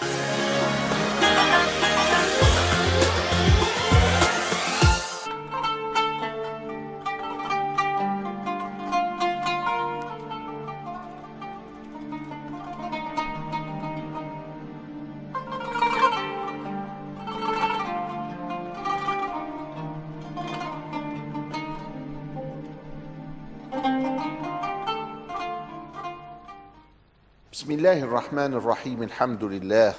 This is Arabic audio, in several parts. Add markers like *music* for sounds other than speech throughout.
Bye. الله الرحمن الرحيم الحمد لله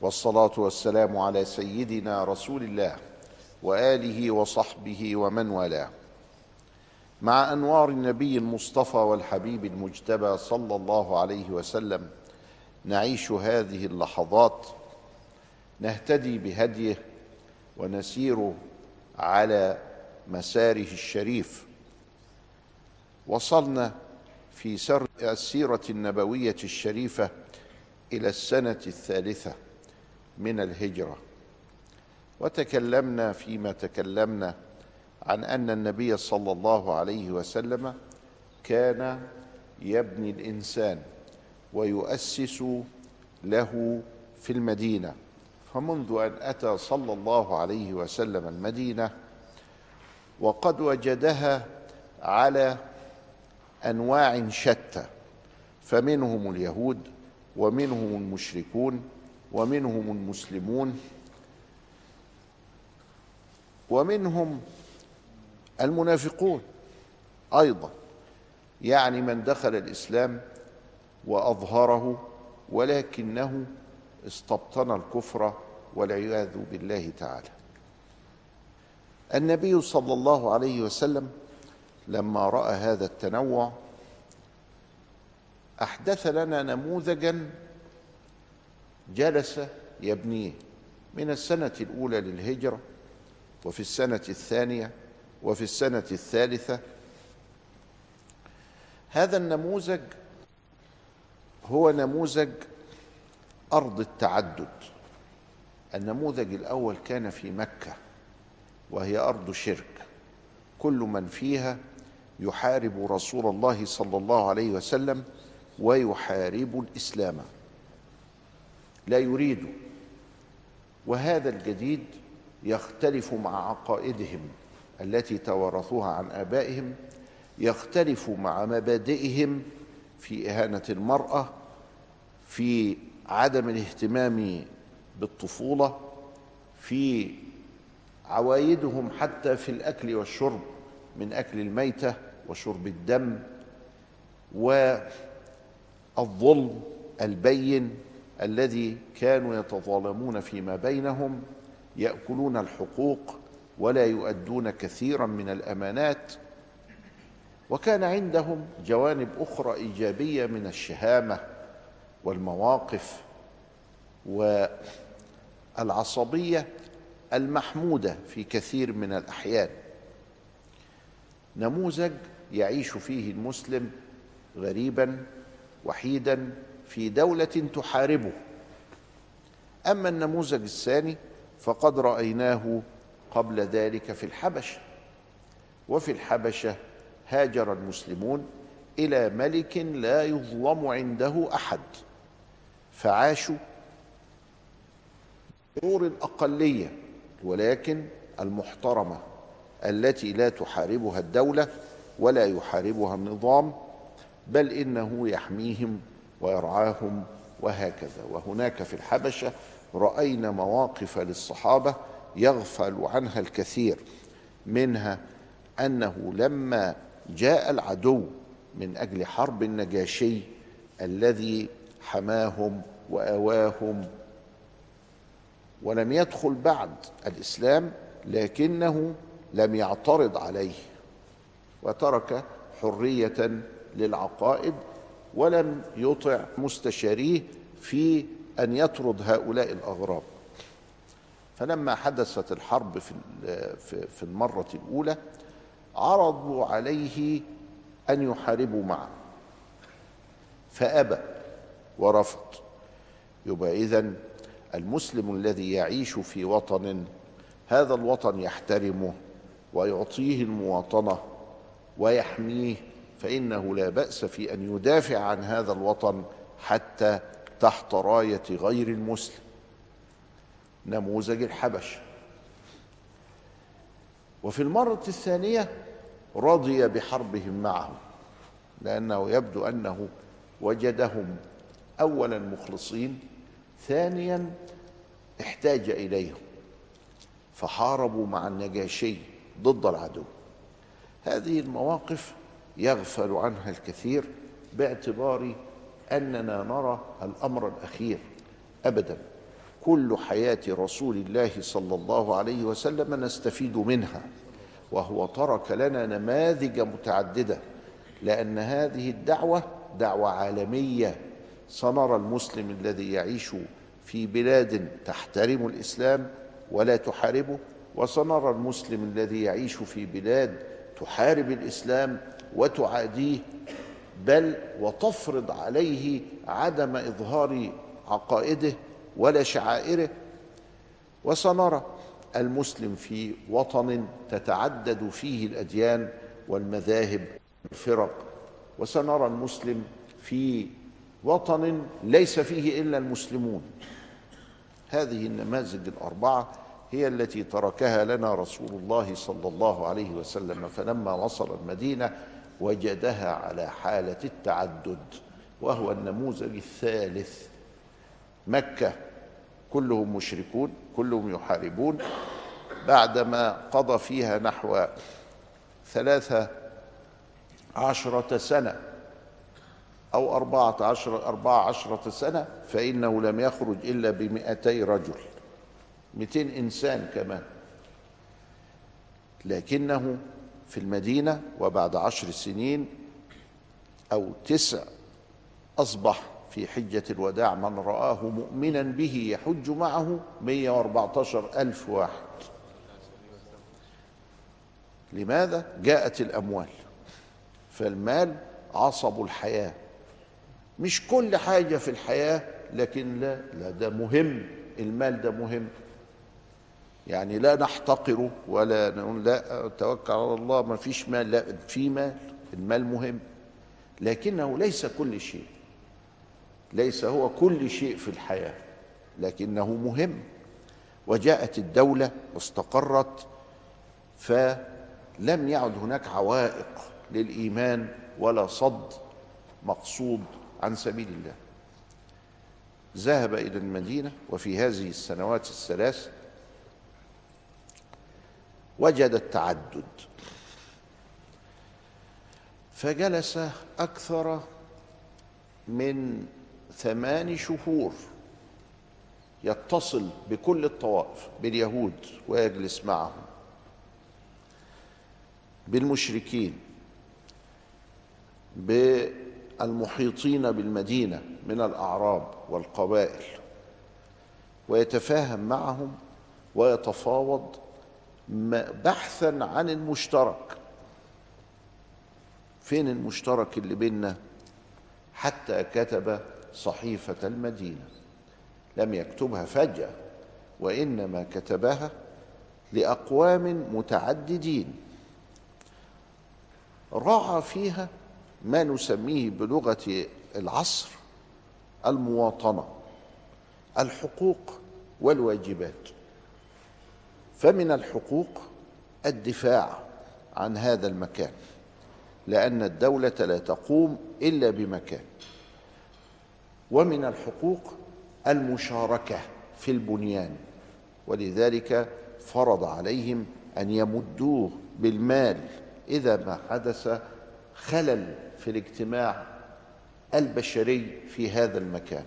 والصلاة والسلام على سيدنا رسول الله وآله وصحبه ومن والاه. مع أنوار النبي المصطفى والحبيب المجتبى صلى الله عليه وسلم نعيش هذه اللحظات نهتدي بهديه ونسير على مساره الشريف. وصلنا في سر السيرة النبوية الشريفة إلى السنة الثالثة من الهجرة. وتكلمنا فيما تكلمنا عن أن النبي صلى الله عليه وسلم كان يبني الإنسان ويؤسس له في المدينة. فمنذ أن أتى صلى الله عليه وسلم المدينة وقد وجدها على أنواع شتى فمنهم اليهود ومنهم المشركون ومنهم المسلمون ومنهم المنافقون أيضا. يعني من دخل الإسلام وأظهره ولكنه استبطن الكفر والعياذ بالله تعالى. النبي صلى الله عليه وسلم لما رأى هذا التنوع أحدث لنا نموذجا جلس يبنيه من السنة الأولى للهجرة وفي السنة الثانية وفي السنة الثالثة. هذا النموذج هو نموذج أرض التعدد. النموذج الأول كان في مكة وهي أرض شرك. كل من فيها يحارب رسول الله صلى الله عليه وسلم ويحارب الإسلام. لا يريد. وهذا الجديد يختلف مع عقائدهم التي توارثوها عن آبائهم يختلف مع مبادئهم في إهانة المرأة في عدم الاهتمام بالطفولة في عوايدهم حتى في الأكل والشرب. من أكل الميتة وشرب الدم والظلم البين الذي كانوا يتظالمون فيما بينهم يأكلون الحقوق ولا يؤدون كثيرا من الأمانات. وكان عندهم جوانب أخرى إيجابية من الشهامة والمواقف والعصبية المحمودة في كثير من الأحيان. نموذج يعيش فيه المسلم غريبا وحيدا في دولة تحاربه. أما النموذج الثاني فقد رأيناه قبل ذلك في الحبشة. وفي الحبشة هاجر المسلمون إلى ملك لا يظلم عنده أحد. فعاشوا شرور الأقلية ولكن المحترمة. التي لا تحاربها الدولة ولا يحاربها النظام بل إنه يحميهم ويرعاهم وهكذا. وهناك في الحبشة رأينا مواقف للصحابة يغفل عنها الكثير منها أنه لما جاء العدو من أجل حرب النجاشي الذي حماهم وأواهم ولم يدخل بعد الإسلام لكنه لم يعترض عليه وترك حرية للعقائد ولم يطع مستشاريه في أن يطرد هؤلاء الأغراب. فلما حدثت الحرب في في المرة الأولى عرضوا عليه أن يحاربوا معه. فأبى ورفض. يبقى اذن المسلم الذي يعيش في وطن هذا الوطن يحترمه. ويعطيه المواطنة ويحميه فإنه لا بأس في أن يدافع عن هذا الوطن حتى تحت راية غير المسلم. نموذج الحبشه وفي المرة الثانية رضي بحربهم معه لأنه يبدو أنه وجدهم اولا مخلصين ثانيا احتاج إليهم فحاربوا مع النجاشي. ضد العدو. هذه المواقف يغفل عنها الكثير باعتبار أننا نرى الأمر الأخير ابدا. كل حياة رسول الله صلى الله عليه وسلم نستفيد منها وهو ترك لنا نماذج متعددة لأن هذه الدعوة دعوة عالمية. سنرى المسلم الذي يعيش في بلاد تحترم الإسلام ولا تحاربه وسنرى المسلم الذي يعيش في بلاد تحارب الإسلام وتعاديه بل وتفرض عليه عدم إظهار عقائده ولا شعائره. وسنرى المسلم في وطن تتعدد فيه الأديان والمذاهب والفرق. وسنرى المسلم في وطن ليس فيه إلا المسلمون. هذه النماذج الأربعة هي التي تركها لنا رسول الله صلى الله عليه وسلم. فلما وصل المدينة وجدها على حالة التعدد وهو النموذج الثالث. مكة كلهم مشركون كلهم يحاربون. بعدما قضى فيها نحو ثلاثة عشرة سنة أو أربعة عشر أربعة عشرة سنة فإنه لم يخرج إلا بمئتي رجل. مئتين إنسان كمان. لكنه في المدينة وبعد عشر سنين أو تسع أصبح في حجة الوداع من رآه مؤمنا به يحج معه 114 ألف واحد. لماذا؟ جاءت الأموال. فالمال عصب الحياة. مش كل حاجة في الحياة لكن لا لا ده مهم. المال ده مهم. يعني لا نحتقره ولا نقول لا توكل على الله ما فيش مال لا في مال المال مهم لكنه ليس كل شيء ليس هو كل شيء في الحياة لكنه مهم. وجاءت الدولة واستقرت فلم يعد هناك عوائق للإيمان ولا صد مقصود عن سبيل الله. ذهب إلى المدينة وفي هذه السنوات الثلاث وجد التعدد. فجلس أكثر من ثمان شهور يتصل بكل الطوائف باليهود ويجلس معهم بالمشركين بالمحيطين بالمدينة من الأعراب والقبائل ويتفاهم معهم ويتفاوض بحثا عن المشترك. فين المشترك اللي بيننا؟ حتى كتب صحيفة المدينة. لم يكتبها فجأة وإنما كتبها لأقوام متعددين. راعى فيها ما نسميه بلغة العصر المواطنة الحقوق والواجبات. فمن الحقوق الدفاع عن هذا المكان لأن الدولة لا تقوم إلا بمكان. ومن الحقوق المشاركة في البنيان ولذلك فرض عليهم أن يمدوه بالمال إذا ما حدث خلل في الاجتماع البشري في هذا المكان.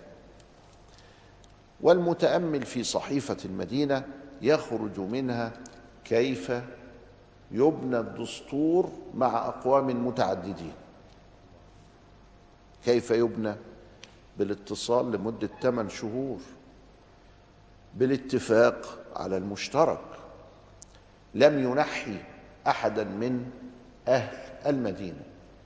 والمتأمل في صحيفة المدينة يخرج منها كيف يبنى الدستور مع أقوام متعددين. كيف يبنى؟ بالاتصال لمدة ثمان شهور. بالاتفاق على المشترك. لم ينحي أحدا من أهل المدينة.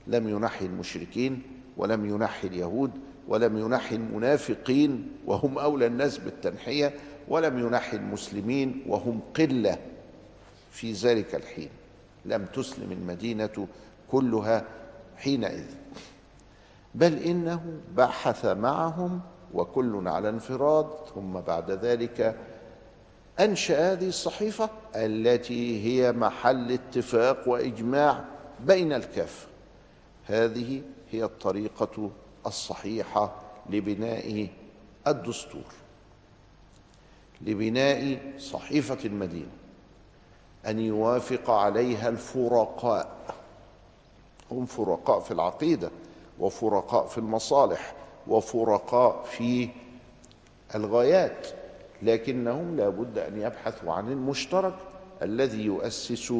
لم ينحي المشركين ولم ينحي اليهود ولم ينحي المنافقين وهم أولى الناس بالتنحية. ولم ينحي المسلمين وهم قلة في ذلك الحين. لم تسلم المدينة كلها حينئذ. بل إنه بحث معهم وكل على انفراد ثم بعد ذلك أنشأ هذه الصحيفة التي هي محل اتفاق وإجماع بين الكافه هذه هي الطريقة الصحيحة لبناء الدستور. لبناء صحيفة المدينة أن يوافق عليها الفرقاء. هم فرقاء في العقيدة وفرقاء في المصالح وفرقاء في الغايات لكنهم لا بد أن يبحثوا عن المشترك الذي يؤسس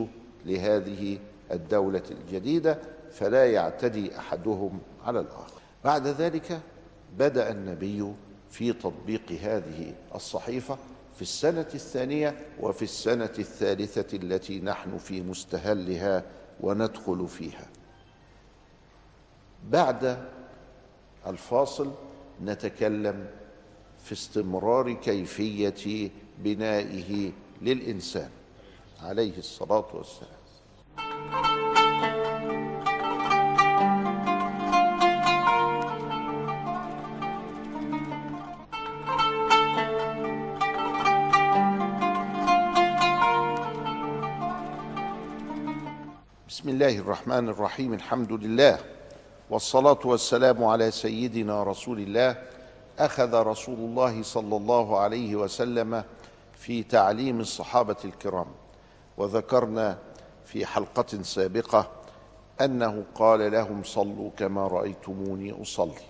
لهذه الدولة الجديدة فلا يعتدي أحدهم على الآخر. بعد ذلك بدأ النبي في تطبيق هذه الصحيفة في السنة الثانية وفي السنة الثالثة التي نحن في مستهلها وندخل فيها. بعد الفاصل نتكلم في استمرار كيفية بنائه للإنسان عليه الصلاة والسلام. الله الرحمن الرحيم الحمد لله والصلاة والسلام على سيدنا رسول الله. أخذ رسول الله صلى الله عليه وسلم في تعليم الصحابة الكرام. وذكرنا في حلقة سابقة أنه قال لهم صلوا كما رأيتموني أصلي.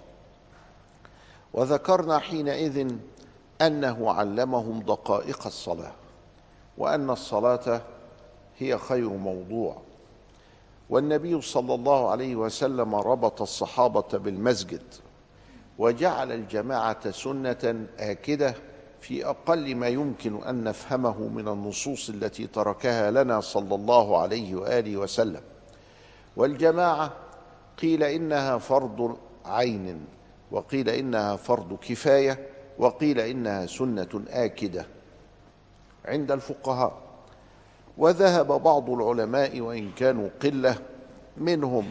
وذكرنا حينئذ أنه علمهم دقائق الصلاة وأن الصلاة هي خير موضوع. والنبي صلى الله عليه وسلم ربط الصحابة بالمسجد وجعل الجماعة سنة آكدة في أقل ما يمكن أن نفهمه من النصوص التي تركها لنا صلى الله عليه وآله وسلم. والجماعة قيل إنها فرض عين وقيل إنها فرض كفاية وقيل إنها سنة آكدة عند الفقهاء. وذهب بعض العلماء وإن كانوا قلة منهم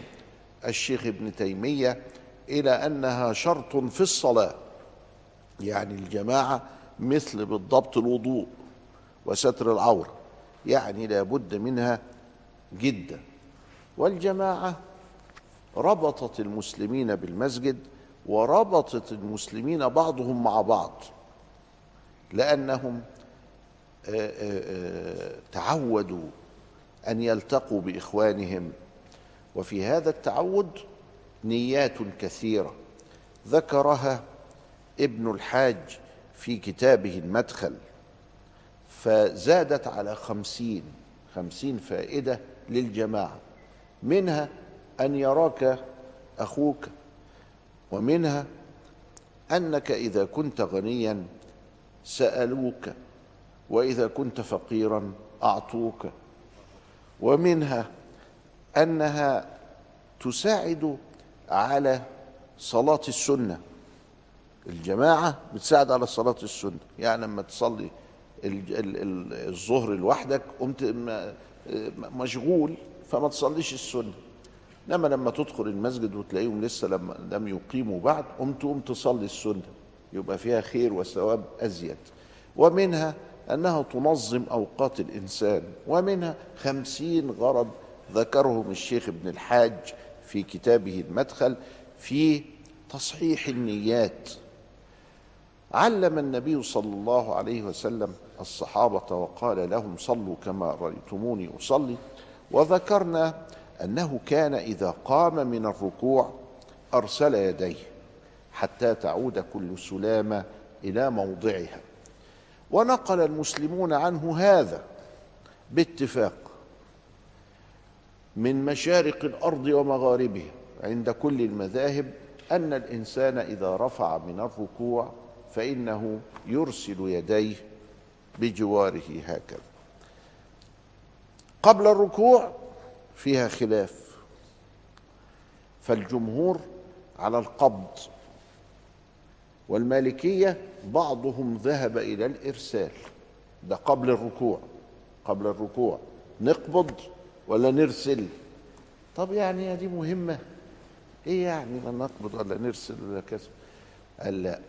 الشيخ ابن تيمية إلى أنها شرط في الصلاة يعني الجماعة مثل بالضبط الوضوء وستر العورة يعني لابد منها جدا. والجماعة ربطت المسلمين بالمسجد وربطت المسلمين بعضهم مع بعض لأنهم تعودوا أن يلتقوا بإخوانهم. وفي هذا التعود نيات كثيرة ذكرها ابن الحاج في كتابه المدخل فزادت على خمسين خمسين فائدة للجماعة منها أن يراك أخوك ومنها أنك إذا كنت غنيا سألوك وإذا كنت فقيرا أعطوك. ومنها أنها تساعد على صلاة السنة. الجماعة بتساعد على صلاة السنة. يعني لما تصلي الظهر لوحدك قمت مشغول فما تصليش السنة. إنما لما تدخل المسجد وتلاقيهم لسه لما لم يقيموا بعد قمت تقوم تصلي السنة. يبقى فيها خير وثواب أزيد. ومنها أنها تنظم أوقات الإنسان ومنها خمسين غرض ذكرهم الشيخ ابن الحاج في كتابه المدخل في تصحيح النيات. علم النبي صلى الله عليه وسلم الصحابة وقال لهم صلوا كما رأيتموني أصلي. وذكرنا أنه كان إذا قام من الركوع أرسل يديه حتى تعود كل سلامة إلى موضعها. ونقل المسلمون عنه هذا باتفاق من مشارق الأرض ومغاربها عند كل المذاهب أن الإنسان إذا رفع من الركوع فإنه يرسل يديه بجواره هكذا. قبل الركوع فيها خلاف فالجمهور على القبض والمالكية بعضهم ذهب إلى الإرسال. ده قبل الركوع قبل الركوع. نقبض ولا نرسل؟ طب يعني دي مهمة. إيه يعني ما نقبض ولا نرسل ولا كذا؟ قال لا.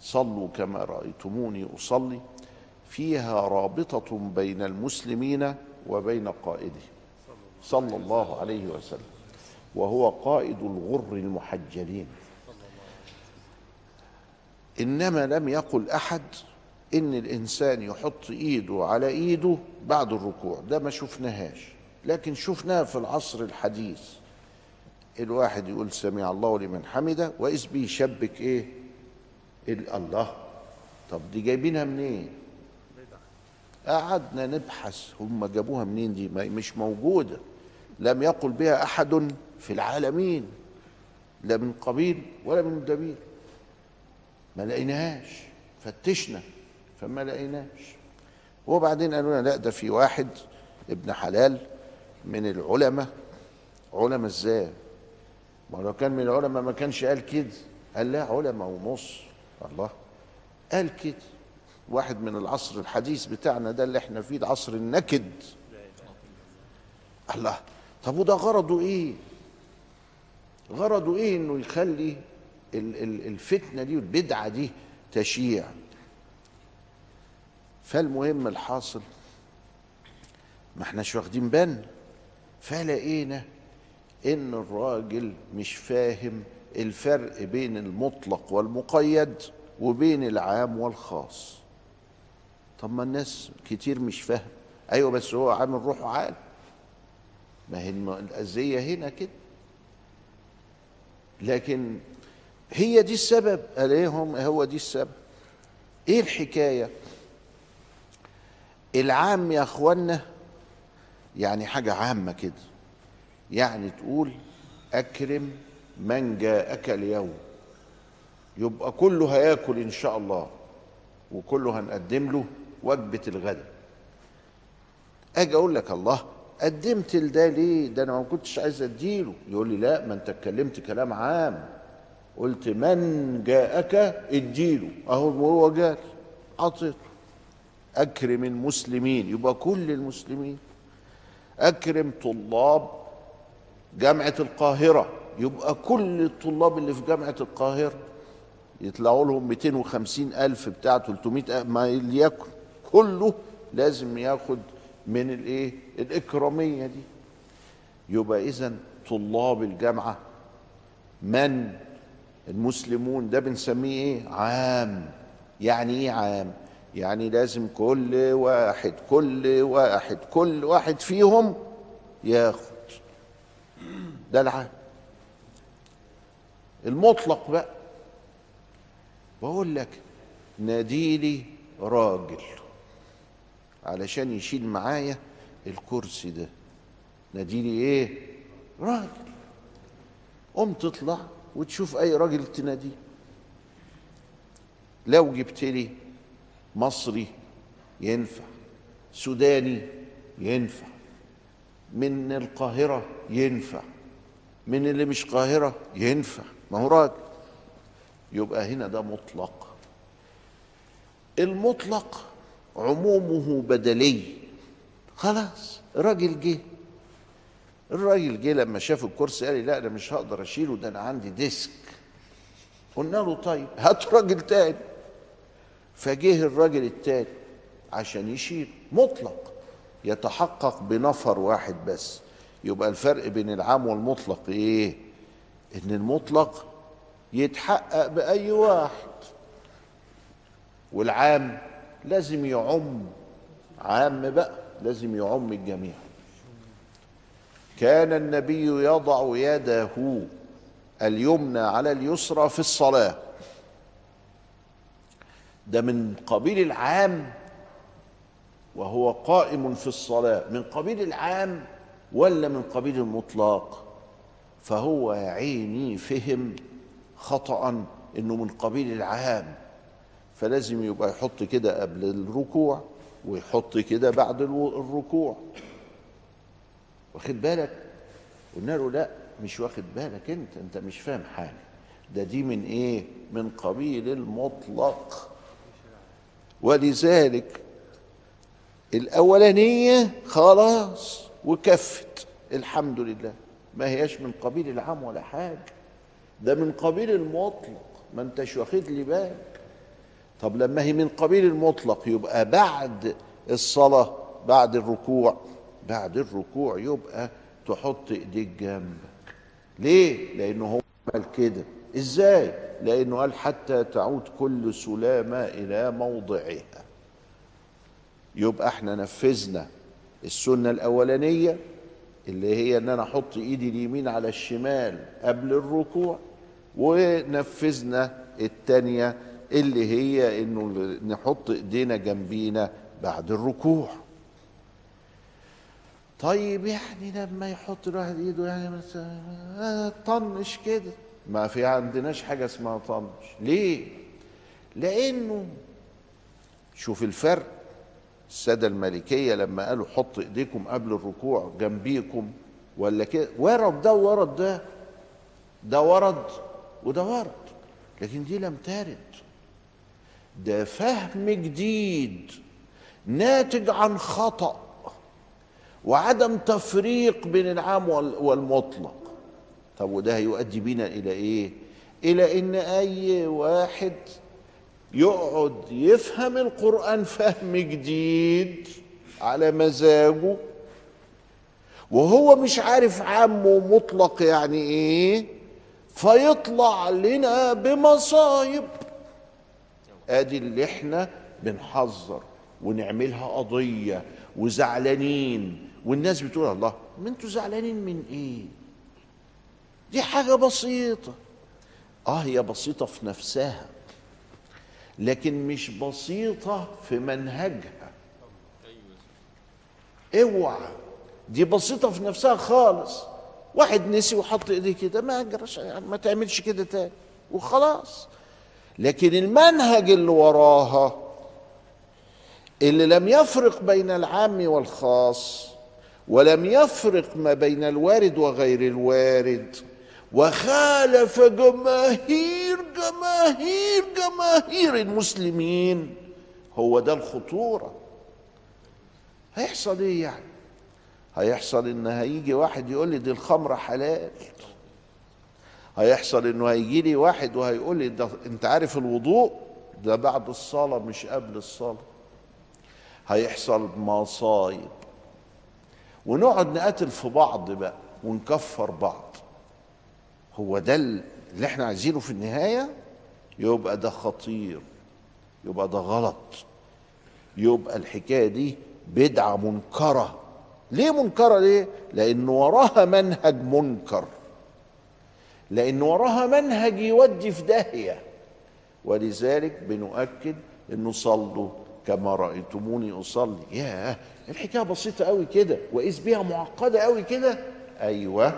صلوا كما رأيتموني أصلي. فيها رابطة بين المسلمين وبين قائده. صلى الله عليه وسلم. وهو قائد الغر المحجلين. إنما لم يقل أحد إن الإنسان يحط إيده على إيده بعد الركوع ده ما شفناهاش. لكن شفناها في العصر الحديث. الواحد يقول سمع الله لمن حمده وإذ بيشبك إيه؟ الله. طب دي جايبينها منين؟ قعدنا نبحث. هم جابوها منين دي؟ مش موجودة. لم يقل بها أحد في العالمين لا من قبيل ولا من دبيل ما لقيناهاش فتشنا فما لقيناش وبعدين قالوا لنا لا ده في واحد ابن حلال من العلماء. علماء إزاي؟ ما لو كان من العلماء ما كانش قال كده. قال لا علماء ونص الله قال كده. واحد من العصر الحديث بتاعنا ده اللي إحنا فيه العصر النكد. الله طب وده غرضه إيه؟ غرضه إيه انه يخلي الفتنة دي والبدعة دي تشيع. فالمهم الحاصل ما احناش واخدين بالنا فلقينا إن الراجل مش فاهم الفرق بين المطلق والمقيد وبين العام والخاص. طب ما الناس كتير مش فاهم. أيوه بس هو عامل روحه عال. ما هي الأذية هنا كده. لكن هي دي السبب. عليهم هو دي السبب. إيه الحكاية؟ العام يا أخوانا يعني حاجة عامة كده. يعني تقول أكرم من جاءك اليوم. يبقى كله هياكل إن شاء الله. وكله هنقدم له وجبة الغداء. أجي أقول لك الله قدمت لده ليه؟ ده أنا ما كنتش عايز أديله. يقول لي لا ما أنت اتكلمت كلام عام. قلت من جاءك؟ اديله أهو هو جاء. اعطيته أكرم المسلمين. يبقى كل المسلمين. أكرم طلاب جامعة القاهرة. يبقى كل الطلاب اللي في جامعة القاهرة. يطلعوا لهم 250 ألف بتاع 300 ما ليكن كله لازم ياخد من الإيه؟ الإكرامية دي. يبقى اذا طلاب الجامعة من المسلمون ده بنسميه إيه؟ عام. يعني إيه عام؟ يعني لازم كل واحد كل واحد كل واحد فيهم ياخد. ده العام المطلق بقى. بقول لك ناديلي راجل علشان يشيل معايا الكرسي ده. ناديلي إيه؟ راجل. قوم تطلع وتشوف أي راجل تناديه لو جبت لي مصري ينفع سوداني ينفع من القاهرة ينفع من اللي مش قاهرة ينفع. ما هو راجل. يبقى هنا ده مطلق. المطلق عمومه بدلي. خلاص راجل جه. الراجل جه لما شاف الكرسي قال لي لا أنا مش هقدر أشيله ده أنا عندي ديسك. قلنا له طيب *laughs* هات راجل تاني. فجه الراجل التاني عشان يشيل مطلق يتحقق بنفر واحد بس. يبقى الفرق بين العام والمطلق إيه؟ إن المطلق يتحقق بأي واحد. والعام لازم يعم عام بقى لازم يعم الجميع. كان النبي يضع يده اليمنى على اليسرى في الصلاة. ده من قبيل العام وهو قائم في الصلاة. من قبيل العام ولا من قبيل المطلق؟ فهو عيني فهم خطأ إنه من قبيل العام. فلازم يبقى يحط كده قبل الركوع ويحط كده بعد الركوع. واخد بالك؟ قلنا له لا مش واخد بالك انت انت مش فاهم حاجة. ده دي من إيه؟ من قبيل المطلق. ولذلك الأولانية خلاص وكفت الحمد لله. ما هياش من قبيل العام ولا حاجة. ده من قبيل المطلق. ما انتش واخد لي بالك؟ طب لما هي من قبيل المطلق يبقى بعد الصلاة بعد الركوع بعد الركوع يبقى تحط إيديك جنبك. ليه؟ لأنه هو عمل كده. إزاي؟ لأنه قال حتى تعود كل سلامة إلى موضعها. يبقى إحنا نفذنا السنة الأولانية اللي هي إن أنا أحط إيدي اليمين على الشمال قبل الركوع ونفذنا التانية اللي هي إنه نحط إيدينا جنبينا بعد الركوع. طيب يعني لما يحط الواحد ايده يعني مثلا آه، طنش كده. ما في عندناش حاجة اسمها طنش. ليه؟ لأنه شوف الفرق. السادة المالكيه لما قالوا حط إيديكم قبل الركوع جنبيكم ولا كده؟ ورد ده وورد ده ده ورد وده ورد. لكن دي لم ترد. ده فهم جديد ناتج عن خطأ. وعدم تفريق بين العام وال- والمطلق. طب وده هيؤدي بينا إلى إيه؟ إلى إن أي واحد يقعد يفهم القرآن فهم جديد على مزاجه وهو مش عارف عام ومطلق يعني إيه؟ فيطلع لنا بمصايب. أدي اللي إحنا بنحذر ونعملها قضية وزعلانين والناس بتقول الله ما أنتوا زعلانين من إيه؟ دي حاجة بسيطة. آه هي بسيطة في نفسها لكن مش بسيطة في منهجها. اوعى دي بسيطة في نفسها خالص. واحد نسي وحط ايديه كده ما يعني ما تعملش كده تاني. وخلاص. لكن المنهج اللي وراها اللي لم يفرق بين العام والخاص ولم يفرق ما بين الوارد وغير الوارد. وخالف جماهير جماهير جماهير المسلمين. هو ده الخطورة. هيحصل إيه يعني؟ هيحصل إن هيجي واحد يقول لي دي الخمرة حلال. هيحصل إنه هيجي لي واحد وهيقول لي ده أنت عارف الوضوء؟ ده بعد الصلاة مش قبل الصلاة. هيحصل مصايب. ونقعد نقاتل في بعض بقى ونكفر بعض. هو ده اللي إحنا عايزينه في النهاية؟ يبقى ده خطير يبقى ده غلط. يبقى الحكاية دي بدعة منكرة. ليه منكرة؟ ليه؟ لأن وراها منهج منكر. لأن وراها منهج يودي في داهية. ولذلك بنؤكد إنه صلوا كما رأيتموني أصلي. ياه الحكاية بسيطة قوي كده. وإذ بها معقدة قوي كده. أيوه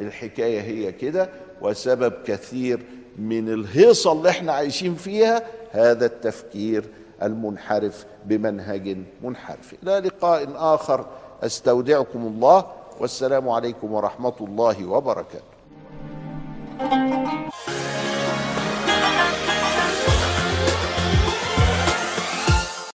الحكاية هي كده. وسبب كثير من الهيصة اللي إحنا عايشين فيها هذا التفكير المنحرف بمنهج منحرف. إلى لقاء آخر. أستودعكم الله. والسلام عليكم ورحمة الله وبركاته.